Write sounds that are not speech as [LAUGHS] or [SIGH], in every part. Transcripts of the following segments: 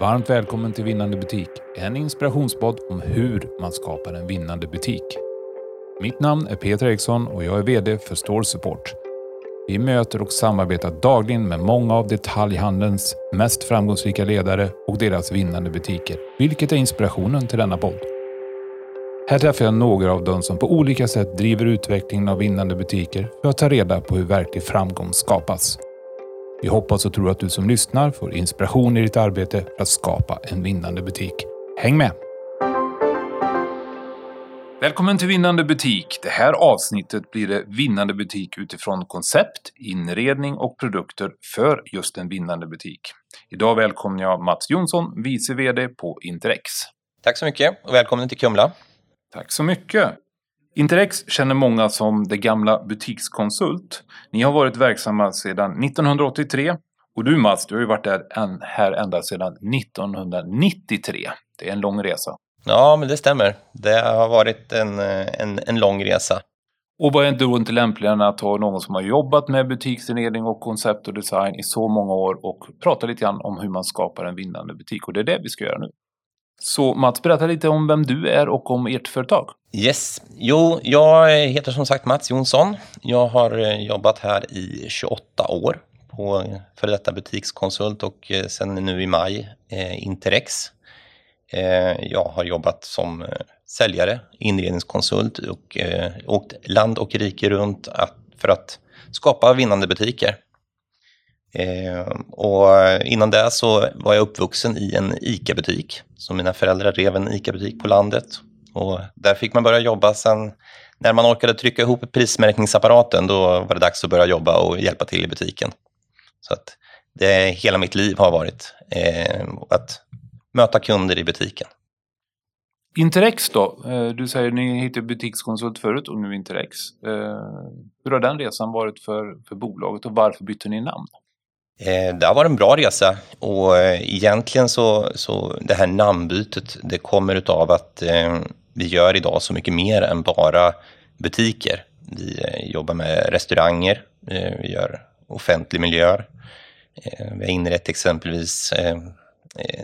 Varmt välkommen till Vinnande butik, en inspirationspodd om hur man skapar en vinnande butik. Mitt namn är Peter Eriksson och jag är VD för Store Support. Vi möter och samarbetar dagligen med många av detaljhandelns mest framgångsrika ledare och deras vinnande butiker, vilket är inspirationen till denna podd. Här träffar jag några av dem som på olika sätt driver utvecklingen av vinnande butiker för att ta reda på hur verklig framgång skapas. Vi hoppas och tror att du som lyssnar får inspiration i ditt arbete för att skapa en vinnande butik. Häng med! Välkommen till Vinnande butik. Det här avsnittet blir det vinnande butik utifrån koncept, inredning och produkter för just en vinnande butik. Idag välkomnar jag Mats Jonsson, vice VD på Interex. Tack så mycket och välkommen till Kumla. Tack så mycket. Interex känner många som det gamla butikskonsult. Ni har varit verksamma sedan 1983 och du Mats, du har ju varit där här ända sedan 1993. Det är en lång resa. Ja, men det stämmer. Det har varit en, en, en lång resa. Och vad är då inte lämpligare än att ha någon som har jobbat med butiksinredning och koncept och design i så många år och prata lite grann om hur man skapar en vinnande butik. Och det är det vi ska göra nu. Så Mats, berätta lite om vem du är och om ert företag. Yes, jo, jag heter som sagt Mats Jonsson. Jag har eh, jobbat här i 28 år på före detta butikskonsult och eh, sen nu i maj eh, Interex. Eh, jag har jobbat som eh, säljare, inredningskonsult och eh, åkt land och rike runt att, för att skapa vinnande butiker. Eh, och innan det så var jag uppvuxen i en ICA-butik. Så mina föräldrar drev en ICA-butik på landet. Och där fick man börja jobba sen när man orkade trycka ihop prismärkningsapparaten då var det dags att börja jobba och hjälpa till i butiken. Så att det hela mitt liv har varit eh, att möta kunder i butiken. Interex då? Eh, du säger att ni hittade butikskonsult förut och nu Interex. Eh, hur har den resan varit för, för bolaget och varför bytte ni namn? Eh, det har varit en bra resa och eh, egentligen så, så det här namnbytet det kommer utav att eh, vi gör idag så mycket mer än bara butiker. Vi jobbar med restauranger, vi gör offentlig miljö. Vi har inrett exempelvis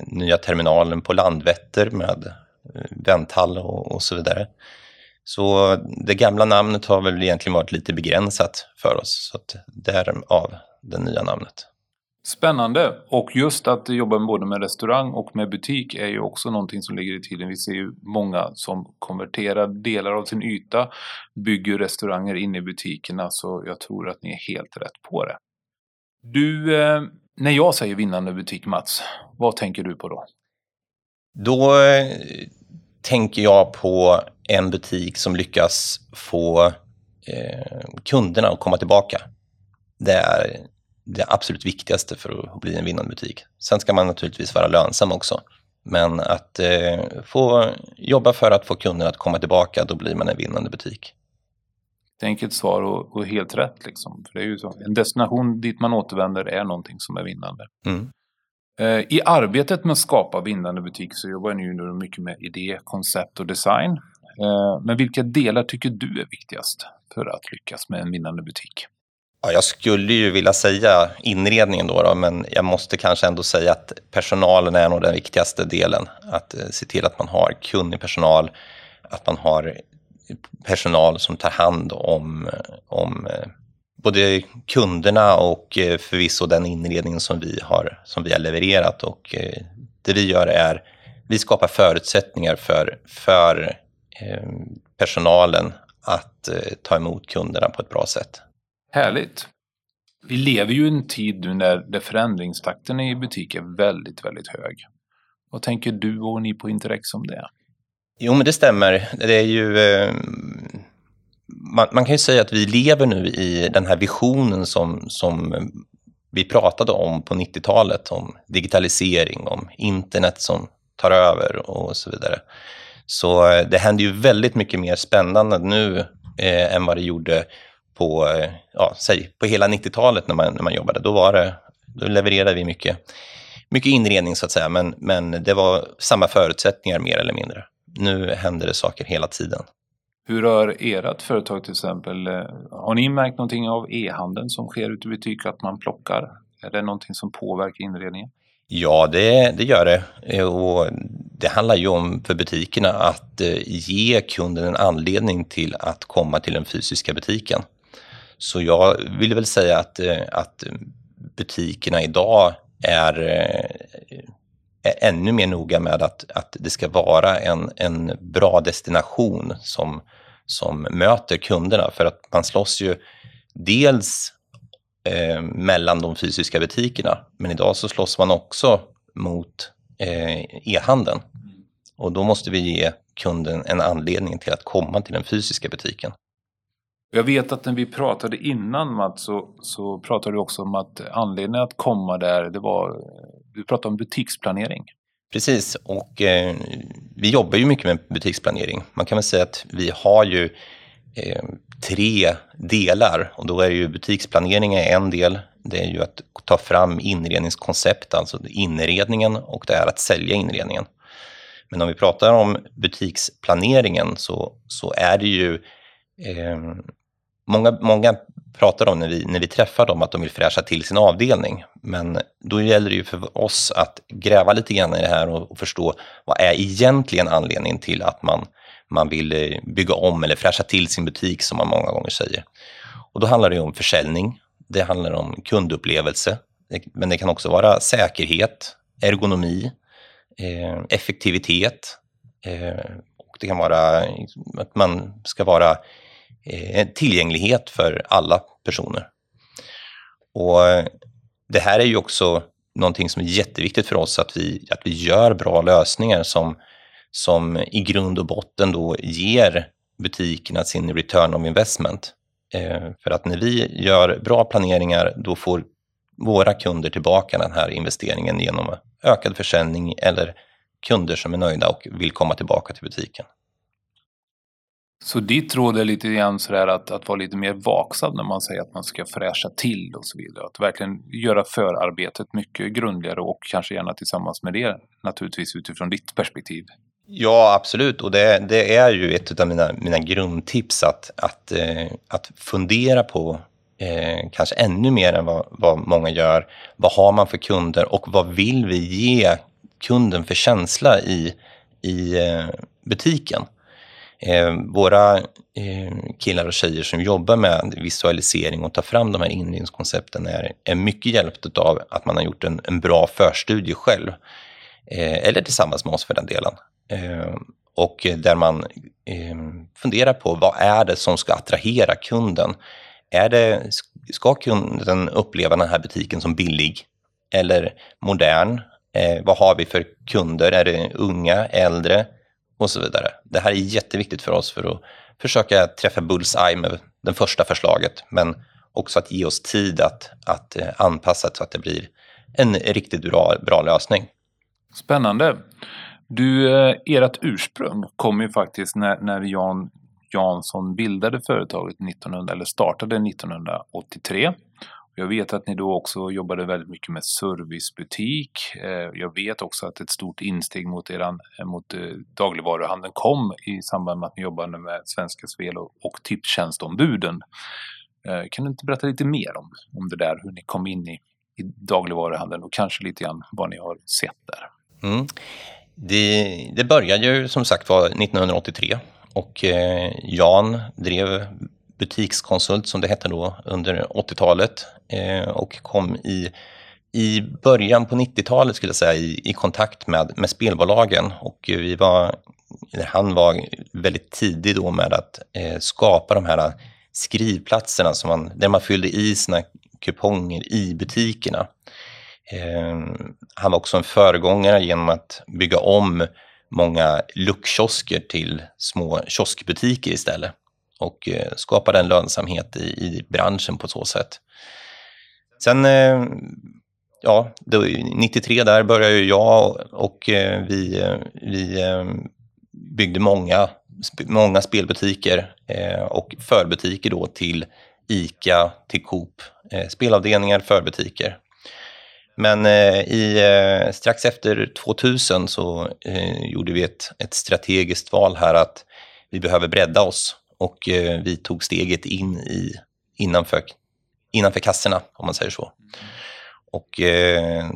nya terminalen på Landvetter med vänthall och, och så vidare. Så det gamla namnet har väl egentligen varit lite begränsat för oss, så att därav det nya namnet. Spännande! Och just att jobba både med restaurang och med butik är ju också någonting som ligger i tiden. Vi ser ju många som konverterar delar av sin yta, bygger restauranger inne i butikerna, så jag tror att ni är helt rätt på det. Du, eh, när jag säger vinnande butik Mats, vad tänker du på då? Då eh, tänker jag på en butik som lyckas få eh, kunderna att komma tillbaka. Där det absolut viktigaste för att bli en vinnande butik. Sen ska man naturligtvis vara lönsam också. Men att eh, få jobba för att få kunderna att komma tillbaka, då blir man en vinnande butik. Det är enkelt svar och, och, helt rätt. Liksom. För det är ju så. En destination dit man återvänder är någonting som är vinnande. Mm. Eh, I arbetet med att skapa vinnande butik så jobbar ni ju nu mycket med idé, koncept och design. Eh, men vilka delar tycker du är viktigast för att lyckas med en vinnande butik? Ja, jag skulle ju vilja säga inredningen då, då, men jag måste kanske ändå säga att personalen är nog den viktigaste delen. Att eh, se till att man har kunnig personal, att man har personal som tar hand om, om eh, både kunderna och eh, förvisso den inredning som vi har, som vi har levererat. Och det vi gör är, vi skapar förutsättningar för, för personalen att ta emot kunderna på ett bra sätt. Härligt. Vi lever ju i en tid nu när, där förändringstakten i butik är väldigt, väldigt hög. Vad tänker du och ni på Interex om det? Jo, men det stämmer. Det är ju... Eh, man, man, kan ju säga att vi lever nu i den här visionen som, som vi pratade om på 90-talet, om digitalisering, om internet som tar över och så vidare. Så eh, det händer ju väldigt mycket mer spännande nu eh, än vad det gjorde på, eh, ja, säg, på hela 90-talet när man, när man jobbade. Då, var det, då levererade vi mycket, mycket inredning så att säga, men, men det var samma förutsättningar mer eller mindre. Nu händer det saker hela tiden. Hur har ert företag till exempel, eh, har ni märkt någonting av e-handeln som sker ute i butik, att man plockar? Är det någonting som påverkar inredningen? Ja, det, det gör det. Och det handlar ju om för butikerna att ge kunden en anledning till att komma till den fysiska butiken. Så jag vill väl säga att, eh, att butikerna idag är, eh, är ännu mer noga med att, att det ska vara en, en bra destination som, som möter kunderna. För att man slåss ju dels eh, mellan de fysiska butikerna, men idag så slåss man också mot eh, e-handeln. Och då måste vi ge kunden en anledning till att komma till den fysiska butiken. Jag vet att när vi pratade innan Mats så, så pratade du också om att anledningen att komma där, det var, du pratade om butiksplanering. Precis, och eh, vi jobbar ju mycket med butiksplanering. Man kan väl säga att vi har ju eh, tre delar och då är ju butiksplanering en del. Det är ju att ta fram inredningskoncept, alltså inredningen och det är att sälja inredningen. Men om vi pratar om butiksplaneringen så, så är det ju eh, många, många pratar om när vi, när vi träffar dem att de vill fräscha till sin avdelning. Men då gäller det ju för oss att gräva lite grann i det här och, och förstå vad är egentligen anledningen till att man, man vill eh, bygga om eller fräscha till sin butik som man många gånger säger. Och då handlar det om försäljning, det handlar om kundupplevelse, men det kan också vara säkerhet, ergonomi, eh, effektivitet eh, och det kan vara att man ska vara Eh, tillgänglighet för alla personer. Och eh, det här är ju också någonting som är jätteviktigt för oss, att vi, att vi gör bra lösningar som, som i grund och botten då ger butikerna sin return of investment. Eh, för att när vi gör bra planeringar, då får våra kunder tillbaka den här investeringen genom ökad försäljning eller kunder som är nöjda och vill komma tillbaka till butiken. Så ditt råd är lite grann sådär att, att vara lite mer vaksam när man säger att man ska fräscha till och så vidare. Att verkligen göra förarbetet mycket grundligare och kanske gärna tillsammans med det naturligtvis utifrån ditt perspektiv. Ja, absolut. Och det, det är ju ett av mina, mina grundtips att, att, eh, att fundera på eh, kanske ännu mer än vad, vad många gör. Vad har man för kunder och vad vill vi ge kunden för känsla i, i eh, butiken? Eh, våra eh, killar och tjejer som jobbar med visualisering och tar fram de här inredningskoncepten är, är mycket hjälpt av att man har gjort en, en bra förstudie själv. Eh, eller tillsammans med oss för den delen. Eh, och där man eh, funderar på vad är det som ska attrahera kunden? Är det, ska kunden uppleva den här butiken som billig eller modern? Eh, vad har vi för kunder? Är det unga, äldre? Och så vidare. Det här är jätteviktigt för oss för att försöka träffa bullseye med det första förslaget, men också att ge oss tid att, att eh, anpassa så att det blir en riktigt bra, bra lösning. Spännande. Du, eh, ert ursprung kom ju faktiskt när, när Jan Jansson bildade företaget 1900, eller startade 1983. Jag vet att ni då också jobbade väldigt mycket med servicebutik. Eh, jag vet också att ett stort insteg mot, eran, eh, mot eh, dagligvaruhandeln kom i samband med att ni jobbade med Svenska Spel och Tipstjänstombuden. Kan du inte berätta lite mer om, om det där, hur ni kom in i, i dagligvaruhandeln och kanske lite grann vad ni har sett där? Mm. Det, det började ju som sagt var 1983 och Jan drev butikskonsult som det hette då under 80-talet eh, och kom i, i början på 90-talet skulle jag säga i, i kontakt med, med spelbolagen och vi var, han var väldigt tidig då med att eh, skapa de här skrivplatserna som man, där man fyllde i sina kuponger i butikerna. Eh, han var också en föregångare genom att bygga om många luckkiosker till små kioskbutiker istället och skapade skapa den lönsamhet i, i branschen på så sätt. Sen, eh, ja, då, 93 där började ju jag och eh, vi, vi byggde många, många spelbutiker och förbutiker då till ICA, till Coop, spelavdelningar, förbutiker. Men i, strax efter 2000 så gjorde vi ett, ett strategiskt val här att vi behöver bredda oss och eh, vi tog steget in i, innanför, innanför kassorna, om man säger så. Och eh,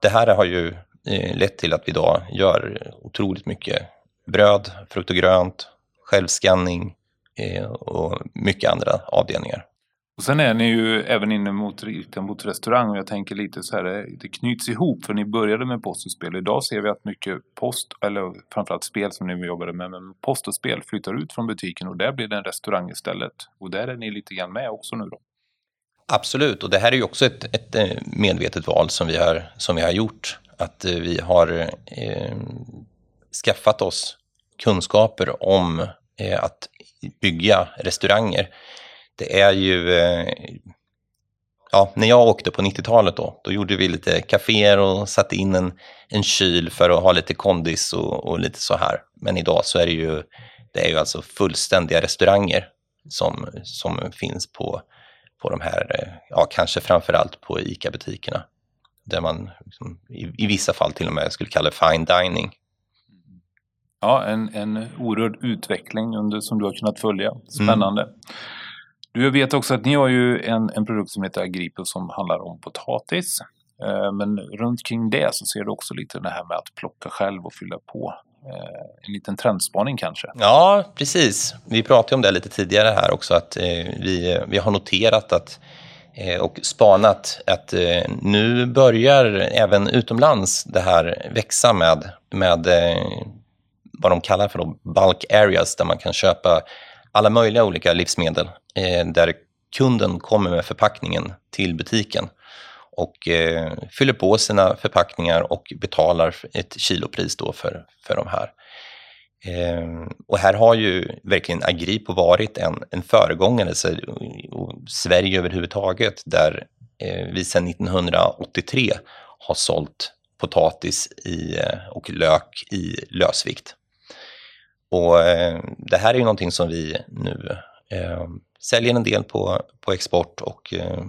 det här har ju eh, lett till att vi idag gör otroligt mycket bröd, frukt och grönt, självskanning eh, och mycket andra avdelningar. Och sen är ni ju även inne mot, mot restaurang och jag tänker lite så här, eh, det knyts ihop för ni började med post och spel. Idag ser vi att mycket post, eller framförallt spel som ni jobbade med, men post och spel flyttar ut från butiken och där blir det en restaurang istället. Och där är ni lite grann med också nu då. Absolut, och det här är ju också ett, ett eh, medvetet val som vi har, som vi har gjort. Att eh, vi har eh, skaffat oss kunskaper om eh, att bygga restauranger det är ju... Eh, ja, när jag åkte på 90-talet då, då gjorde vi lite kaféer och satte in en, en kyl för att ha lite kondis och, och lite så här. Men idag så är det ju, det är ju alltså fullständiga restauranger som, som finns på, på de här, eh, ja kanske framförallt på ICA-butikerna. Där man liksom, i, i, vissa fall till och med skulle kalla det fine dining. Ja, en, en oerhörd utveckling under, som du har kunnat följa. Spännande. Mm. Du vet också att ni har ju en, en produkt som heter Agripo som handlar om potatis. Eh, men runt kring det så ser du också lite det här med att plocka själv och fylla på. Eh, en liten trendspaning kanske? Ja, precis. Vi pratade om det lite tidigare här också att eh, vi, vi har noterat att eh, och spanat att eh, nu börjar även utomlands det här växa med, med eh, vad de kallar för bulk areas där man kan köpa alla möjliga olika livsmedel eh, där kunden kommer med förpackningen till butiken och eh, fyller på sina förpackningar och betalar ett kilopris då för, för de här. Eh, och här har ju verkligen Agripo varit en, en föregångare, så, och Sverige överhuvudtaget, där eh, vi sedan 1983 har sålt potatis i, eh, och lök i lösvikt. Och eh, det här är ju någonting som vi nu eh, säljer en del på, på export och eh,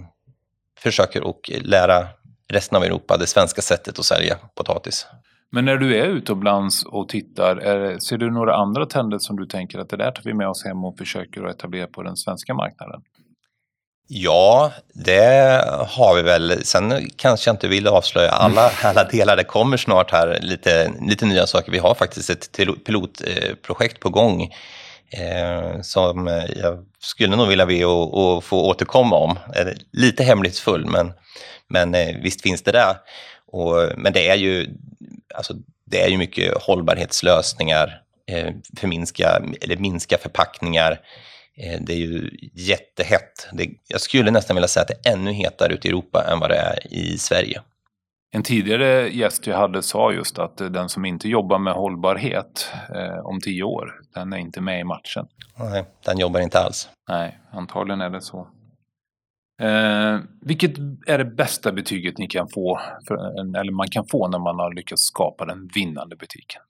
försöker att lära resten av Europa det svenska sättet att sälja potatis. Men när du är utomlands och tittar, är, ser du några andra trender som du tänker att det där tar vi med oss hem och försöker att etablera på den svenska marknaden? Ja, det har vi väl. Sen kanske jag inte vill avslöja alla, [LAUGHS] alla delar. Det kommer snart här lite, lite nya saker. Vi har faktiskt ett pilotprojekt på gång eh, som jag skulle nog vilja be att få återkomma om. Lite hemlighetsfull, men, men eh, visst finns det där. Och, men det är ju, alltså, det är ju mycket hållbarhetslösningar, eh, förminska, eller minska förpackningar, Eh, det är ju jättehett. Det, jag skulle nästan vilja säga att det är ännu hetare ute i Europa än vad det är i Sverige. En tidigare gäst jag hade sa just att den som inte jobbar med hållbarhet eh, om tio år, den är inte med i matchen. Nej, den jobbar inte alls. Nej, antagligen är det så. Eh, vilket är det bästa betyget ni kan få, för, eller man kan få när man har lyckats skapa den vinnande butiken?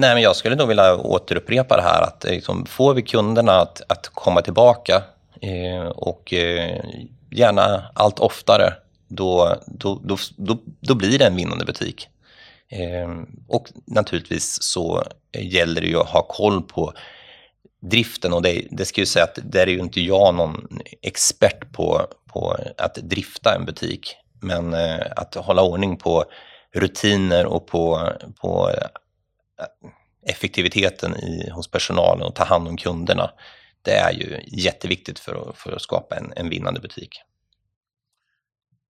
Nej, men jag skulle nog vilja återupprepa det här att eh, liksom, får vi kunderna att, att komma tillbaka eh, och eh, gärna allt oftare, då, då, då, då, då blir det en vinnande butik. Eh, och naturligtvis så gäller det ju att ha koll på driften och det, det ska ju säga att där är ju inte jag någon expert på, på att drifta en butik. Men eh, att hålla ordning på rutiner och på, på effektiviteten i, hos personalen och ta hand om kunderna. Det är ju jätteviktigt för att, för att skapa en, en vinnande butik.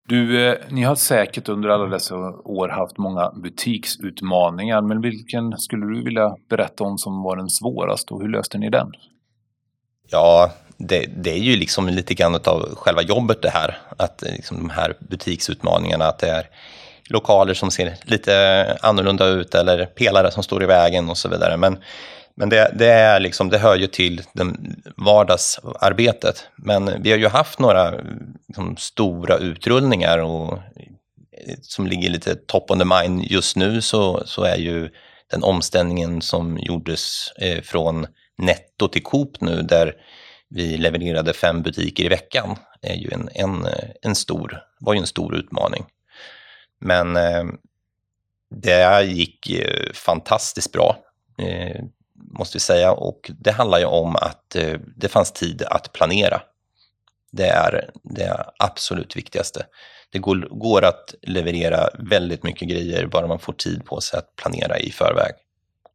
Du, eh, ni har säkert under alla dessa år haft många butiksutmaningar, men vilken skulle du vilja berätta om som var den svåraste och hur löste ni den? Ja, det, det är ju liksom lite grann av själva jobbet det här, att liksom de här butiksutmaningarna, att det är lokaler som ser lite annorlunda ut eller pelare som står i vägen och så vidare. Men, men det, det, är liksom, det hör ju till den vardagsarbetet. Men vi har ju haft några liksom, stora utrullningar och eh, som ligger lite top on the mind just nu så, så är ju den omställningen som gjordes eh, från Netto till Coop nu där vi levererade fem butiker i veckan är ju en, en, eh, en stor, var ju en stor utmaning. Men eh, det gick eh, fantastiskt bra, eh, måste vi säga. Och det handlar ju om att eh, det fanns tid att planera. Det är det absolut viktigaste. det går, går att leverera väldigt mycket grejer bara man får tid på sig att planera i förväg.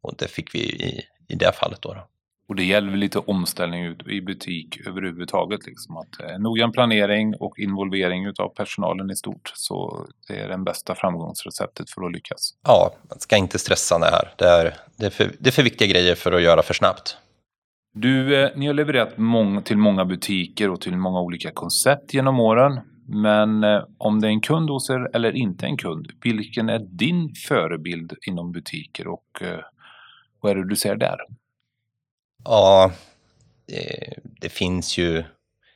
Och det fick vi i, i det fallet då. då. Och det gäller lite omställning i butik överhuvudtaget. Liksom att eh, noggrann planering och involvering av personalen i stort. Så det är det bästa framgångsreceptet för att lyckas. Ja, man ska inte stressa det här. Det är, det är, för, det är för viktiga grejer för att göra för snabbt. Du, eh, ni har levererat mång, till många butiker och till många olika koncept genom åren. Men eh, om det är en kund hos er eller inte en kund, vilken är din förebild inom butiker och eh, vad är det du ser där? Ja, det, det, finns ju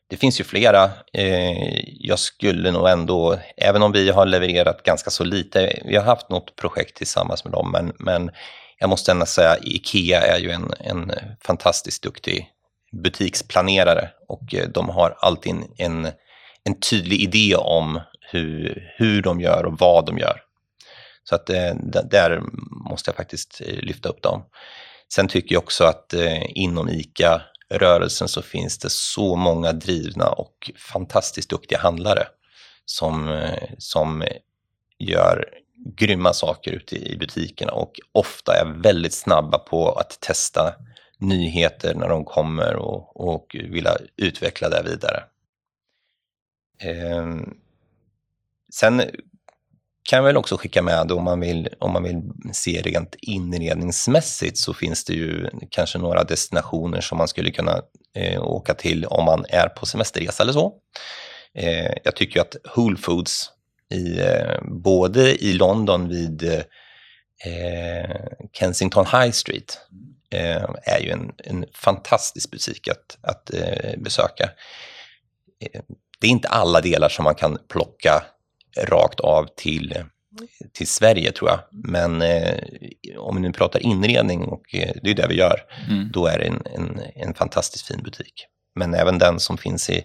det finns ju flera. Eh, jag skulle nog ändå, även om vi har levererat ganska så lite, vi har haft något projekt tillsammans med dem, men, men jag måste ändå säga IKEA är ju en, en fantastiskt duktig butiksplanerare och eh, de har alltid en, en, en tydlig idé om hur, hur de gör och vad de gör. Så att eh, där måste jag faktiskt lyfta upp dem. Sen tycker jag också att eh, inom ICA-rörelsen så finns det så många drivna och fantastiskt duktiga handlare som, eh, som gör grymma saker ute i butikerna och ofta är väldigt snabba på att testa nyheter när de kommer och, och vilja utveckla det vidare. Eh, sen kan jag väl också skicka med om man vill, om man vill se rent inredningsmässigt så finns det ju kanske några destinationer som man skulle kunna eh, åka till om man är på semesterresa eller så. Eh, jag tycker att Whole Foods i, eh, både i London vid eh, Kensington High Street eh, är ju en, en fantastisk butik att, att eh, besöka. Eh, det är inte alla delar som man kan plocka rakt av till, till Sverige tror jag. Men eh, om vi nu pratar inredning och eh, det är det vi gör, mm. då är det en, en, en, fantastiskt fin butik. Men även den som finns i,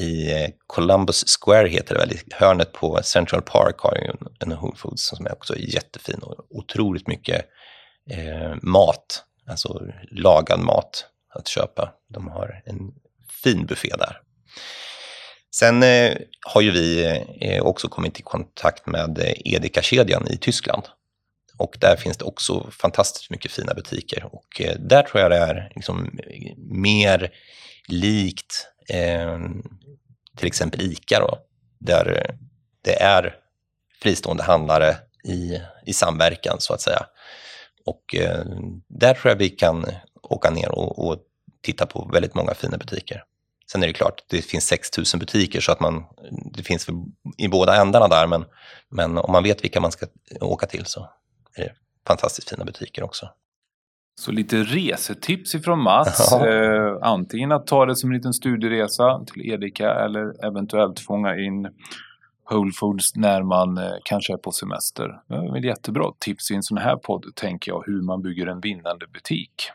i eh, Columbus Square heter det väl, i hörnet på Central Park har ju en, en Whole Foods som är också jättefin och otroligt mycket eh, mat, alltså lagad mat att köpa. De har en fin buffé där. Sen eh, har ju vi eh, också kommit i kontakt med eh, Edeka-kedjan i Tyskland. Och där finns det också fantastiskt mycket fina butiker. Och eh, där tror jag det är liksom mer likt eh, till exempel ICA då, där det är fristående handlare i, i samverkan så att säga. Och eh, där tror jag vi kan åka ner och, och titta på väldigt många fina butiker. Sen är det klart, det finns 6000 butiker så att man, det finns i båda ändarna där, men, men om man vet vilka man ska åka till så är det fantastiskt fina butiker också. Så lite resetips ifrån Mats. [LAUGHS] Ja. Eh, antingen att ta det som en liten studieresa till Edeka eller eventuellt fånga in Whole Foods när man eh, kanske är på semester. Det är väl jättebra tips i en sån här podd, tänker jag, hur man bygger en vinnande butik.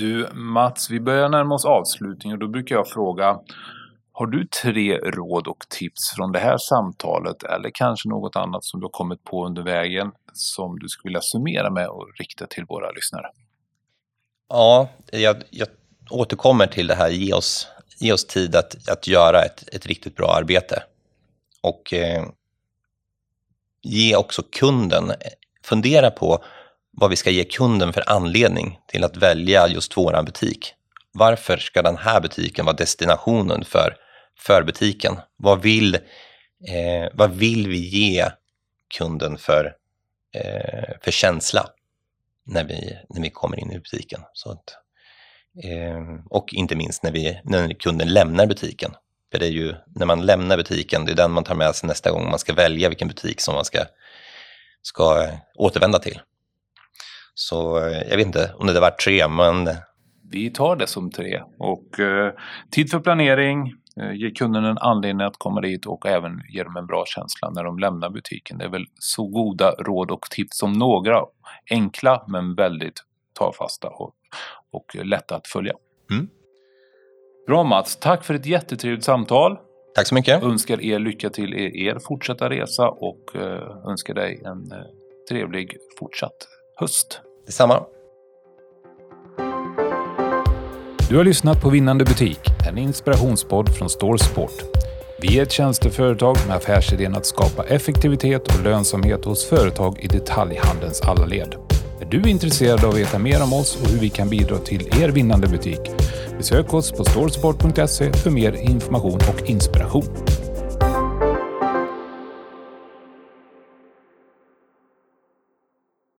Du Mats, vi börjar närma oss avslutning och då brukar jag fråga Har du tre råd och tips från det här samtalet eller kanske något annat som du har kommit på under vägen som du skulle vilja summera med och rikta till våra lyssnare? Ja, jag, jag återkommer till det här, ge oss, ge oss tid att, att göra ett, ett riktigt bra arbete. Och eh, ge också kunden, fundera på vad vi ska ge kunden för anledning till att välja just våran butik. Varför ska den här butiken vara destinationen för, för butiken? Vad vill, eh, vad vill vi ge kunden för, eh, för känsla när vi, när vi kommer in i butiken? Så att, eh, och inte minst när, vi, när kunden lämnar butiken. För det är ju när man lämnar butiken, det är den man tar med sig nästa gång man ska välja vilken butik som man ska, ska återvända till. Så eh, jag vet inte om det är värt tre, men... Vi tar det som tre. Och eh, tid för planering, eh, ge kunden en anledning att komma dit och även ge dem en bra känsla när de lämnar butiken. Det är väl så goda råd och tips som några. Enkla men väldigt tafasta och, och lätta att följa. Mm. Bra Mats, tack för ett jättetrevligt samtal. Tack så mycket. Önskar er lycka till i er fortsatta resa och eh, önskar dig en eh, trevlig fortsatt höst. Detsamma. Du har lyssnat på Vinnande butik, en inspirationspodd från Store Sport. Vi är ett tjänsteföretag med affärsidén att skapa effektivitet och lönsamhet hos företag i detaljhandelns alla led. Är du intresserad av att veta mer om oss och hur vi kan bidra till er vinnande butik? Besök oss på storesport.se för mer information och inspiration.